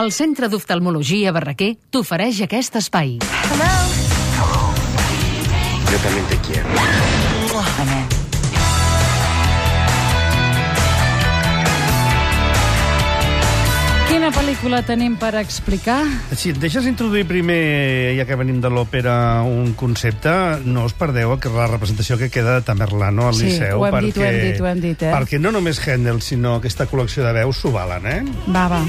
El Centre d'Oftalmologia Barraquer t'ofereix aquest espai. Yo también te quiero. Quina pel·lícula tenim per explicar? Si et deixes introduir primer, ja que venim de l'òpera, un concepte, no us perdeu que la representació que queda de Tamerlano al Sí, Liceu. ho hem dit, ho hem dit, ho hem dit, eh? Perquè no només Händel, sinó aquesta col·lecció de veus s'ho valen, eh? Va, va.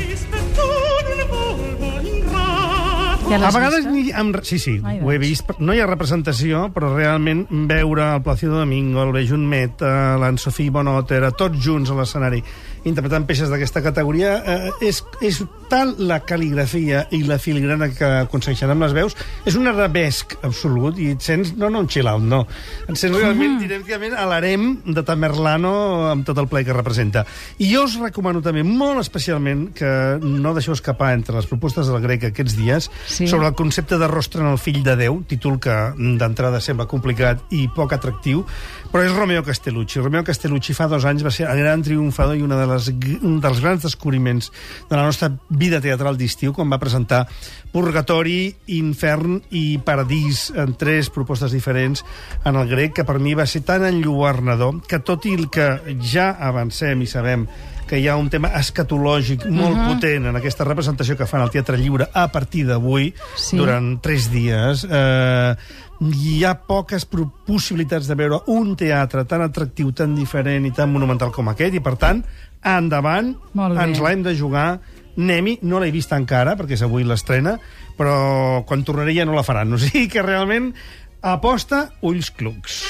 Ja A vegades... Ni amb... Sí, sí, Ai, ho he doncs. vist. No hi ha representació, però realment veure el Plácido Domingo, el Bejun Meta, l'Anne-Sophie Bonotera, tots junts a l'escenari, interpretant peces d'aquesta categoria, eh, és, és tal la cal·ligrafia i la filigrana que aconsegueixen amb les veus, és un arabesc absolut, i et sents, no, no un chill no, et sents realment directament a l'harem de Tamerlano amb tot el ple que representa. I jo us recomano també, molt especialment, que no deixeu escapar entre les propostes del grec aquests dies, Sí. sobre el concepte de rostre en el fill de Déu, títol que mm, d'entrada sembla complicat i poc atractiu, però és Romeo Castellucci. Romeo Castellucci fa dos anys va ser el gran triomfador i una de les, g- un dels grans descobriments de la nostra vida teatral d'estiu, quan va presentar Purgatori, Infern i Paradís en tres propostes diferents en el grec, que per mi va ser tan enlluernador que tot i el que ja avancem i sabem que hi ha un tema escatològic molt uh -huh. potent en aquesta representació que fan al Teatre Lliure a partir d'avui, Sí. durant tres dies. Eh, hi ha poques possibilitats de veure un teatre tan atractiu, tan diferent i tan monumental com aquest, i per tant, endavant, ens l'hem de jugar, anem-hi, no l'he vist encara, perquè és avui l'estrena, però quan tornaré ja no la faran. O sigui que realment aposta ulls clucs.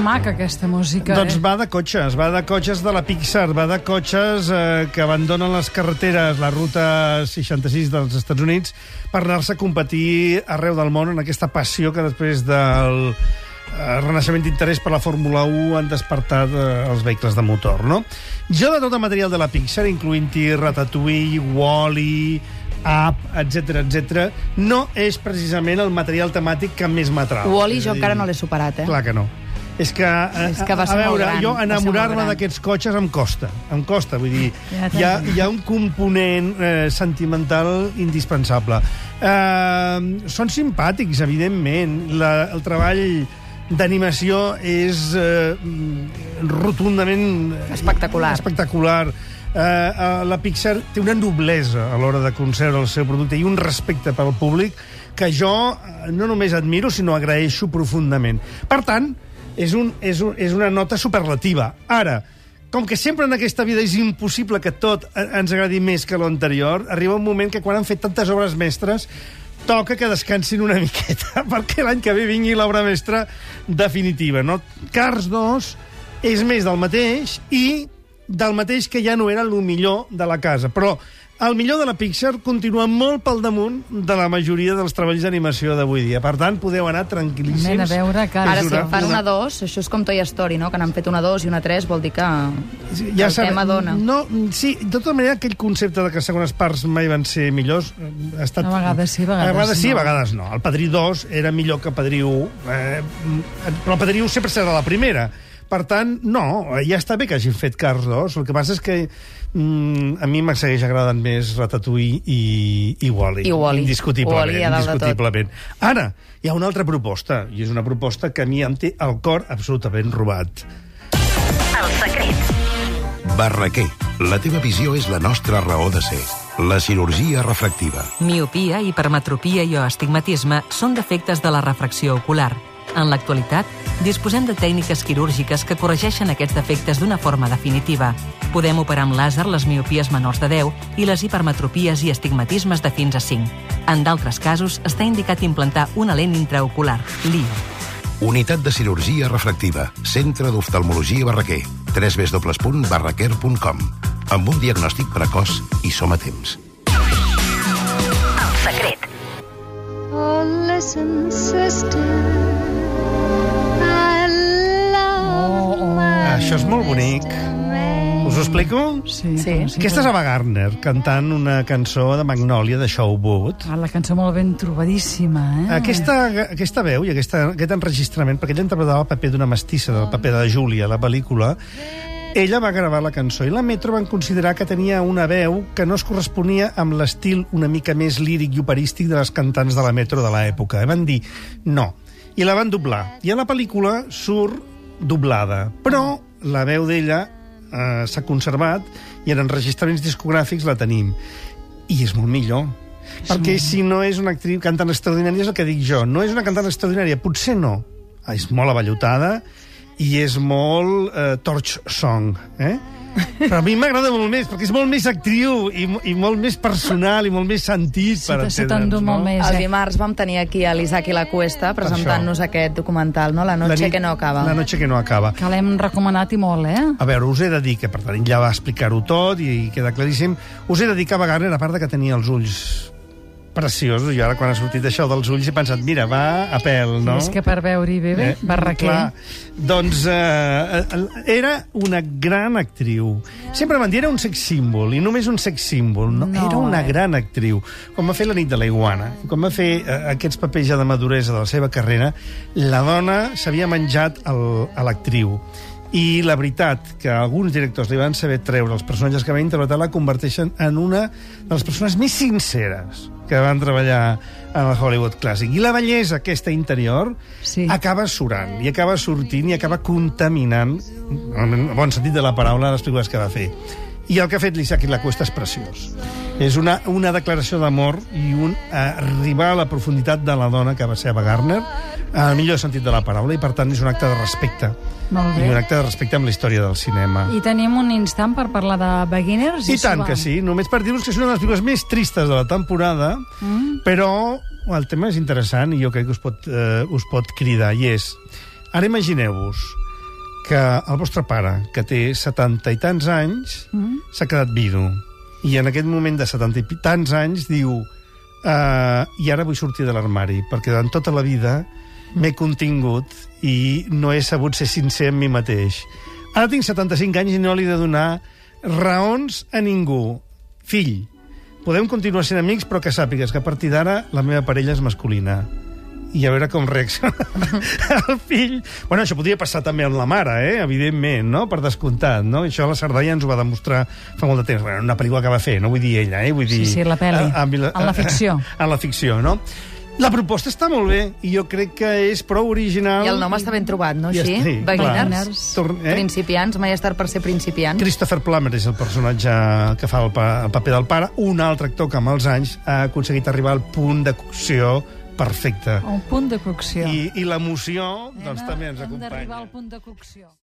Maca, aquesta música, Doncs eh? va de cotxes, va de cotxes de la Pixar, va de cotxes eh, que abandonen les carreteres, la ruta 66 dels Estats Units, per anar-se a competir arreu del món en aquesta passió que després del eh, renaixement d'interès per la Fórmula 1 han despertat eh, els vehicles de motor, no? Jo de tot el material de la Pixar, incloent-hi Ratatouille, Wall-E, Up, etc etc, no és precisament el material temàtic que més m'atrau. Wall-E jo encara no l'he superat, eh? Clar que no. És que, a, És que va ser a veure, gran, jo enamorar-me d'aquests cotxes em costa, em costa, vull dir, Ja hi ha, hi ha un component eh, sentimental indispensable. Eh, són simpàtics, evidentment, la, el treball d'animació és eh, rotundament... Espectacular. Espectacular. Eh, eh, la Pixar té una noblesa a l'hora de concebre el seu producte i un respecte pel públic que jo eh, no només admiro, sinó agraeixo profundament. Per tant, és, un, és, un, és una nota superlativa. Ara, com que sempre en aquesta vida és impossible que tot ens agradi més que l'anterior, arriba un moment que quan han fet tantes obres mestres toca que descansin una miqueta perquè l'any que ve vingui l'obra mestra definitiva. No? Cars 2 és més del mateix i del mateix que ja no era el millor de la casa. Però el millor de la Pixar continua molt pel damunt de la majoria dels treballs d'animació d'avui dia. Per tant, podeu anar tranquil·líssims. Anem a veure que- Ara, si fan una 2, això és com Toy Story, no? Que n'han fet una 2 i una 3, vol dir que Ja el sabe- tema dona. No, sí, de tota manera, aquell concepte de que segones parts mai van ser millors eh, ha estat... A vegades sí, a vegades a vegades sí, no. a vegades no. El Padrí 2 era millor que Padrí 1, eh, però el Padrí 1 sempre serà la primera. Per tant, no, ja està bé que hagin fet Cars 2. El que passa és que mm, a mi m'ha segueix agradant més Ratatouille i, i Wall-E. I Wall-E. Indiscutiblement. Tot. indiscutiblement. Ara, hi ha una altra proposta, i és una proposta que a mi em té el cor absolutament robat. El secret. Barraquer, la teva visió és la nostra raó de ser. La cirurgia refractiva. Miopia, hipermetropia i o astigmatisme són defectes de la refracció ocular. En l'actualitat, disposem de tècniques quirúrgiques que corregeixen aquests defectes d'una forma definitiva. Podem operar amb làser les miopies menors de 10 i les hipermetropies i astigmatismes de fins a 5. En d'altres casos, està indicat implantar una lent intraocular, LIO. Unitat de cirurgia refractiva. Centre d'oftalmologia Barraquer. www.barraquer.com Amb un diagnòstic precoç i som a temps. El secret. Oh, listen, sister. Això és molt bonic. Us ho explico? Sí, Sí. Aquesta és Ava Gardner, cantant una cançó de Magnolia, de Showboat. Ah, la cançó molt ben trobadíssima, eh? Aquesta, aquesta veu i aquesta, aquest enregistrament, perquè ella interpretava el paper d'una mestissa, del paper de Júlia, a la pel·lícula, ella va gravar la cançó i la Metro van considerar que tenia una veu que no es corresponia amb l'estil una mica més líric i operístic de les cantants de la Metro de l'època. Van dir no. I la van doblar. I a la pel·lícula surt doblada. Però la veu d'ella eh, s'ha conservat i en enregistraments discogràfics la tenim. I és molt millor. Perquè si no és una actriu cantant extraordinària, és el que dic jo. No és una cantant extraordinària, potser no. Ah, És molt avallotada i és molt eh, torch song, eh? Però a mi m'agrada molt més, perquè és molt més actriu i, i molt més personal i molt més sentit, Sí, per t'endú entendre'ns, molt més. El eh? dimarts vam tenir aquí a l'Isaac i la Cuesta presentant-nos aquest documental, no? La noche nit- que no acaba. La noche que no acaba. Que l'hem recomanat i molt, eh? A veure, us he de dir que, per tant, ja va explicar-ho tot i queda claríssim. Us he de dir que Ava Gardner, a part de que tenia els ulls preciosos, i ara quan ha sortit això dels ulls he pensat, mira, va a pèl, no? És que per veure-hi bé, bé, Eh, Barraquer. Clar, doncs eh, eh, era una gran actriu. Sempre van dir era un sex símbol, i només un sex símbol. No, No, era una eh? gran actriu. Quan va fer La nit de la iguana, quan va fer eh, aquests papers ja de maduresa de la seva carrera, la dona s'havia menjat el, a l'actriu. I la veritat que alguns directors li van saber treure els personatges que va interpretar la converteixen en una de les persones més sinceres que van treballar en el Hollywood clàssic. I la bellesa aquesta interior Sí. acaba surant, i acaba sortint, i acaba contaminant, en el bon sentit de la paraula, les pel·lícules que va fer. I el que ha fet l'Isaac i la Cuesta és preciós. És una, una declaració d'amor i un arribar a la profunditat de la dona que va ser Ava Gardner, en el millor sentit de la paraula, i per tant és un acte de respecte. I un acte de respecte amb la història del cinema. I tenim un instant per parlar de Beginners? I s'ho tant que sí, només per dir-vos que és una de les pel·lícules més tristes de la temporada, mm. però el tema és interessant i jo crec que us pot, eh, us pot cridar, i és... Ara imagineu-vos que el vostre pare, que té 70 i tants anys, mm. s'ha quedat vidu, i en aquest moment de 70 i tants anys diu uh, i ara vull sortir de l'armari, perquè durant tota la vida m'he contingut i no he sabut ser sincer amb mi mateix. Ara tinc 75 anys i no li he de donar raons a ningú. Fill, podem continuar sent amics, però que sàpigues que a partir d'ara la meva parella és masculina. I a veure com reacciona el fill. Bueno, això podria passar també amb la mare, eh? evidentment, no? per descomptat. No? Això la Cerdanya ens ho va demostrar fa molt de temps. Bueno, una pel·lícula que va fer, no vull dir ella, eh? vull dir... Sí, sí, la pel·li. A- En la ficció. En la ficció, no? La proposta està molt bé i jo crec que és prou original. I el nom està ben trobat, no? Ja Així? està, sí. Beginners, Tor- eh? principiants, mai és tard per ser principiant. Christopher Plummer és el personatge que fa el, pa el paper del pare, un altre actor que amb els anys ha aconseguit arribar al punt de cocció perfecte. Un punt de cocció. I, i l'emoció doncs, també ens Hem d'arribar acompanya. al punt de cocció.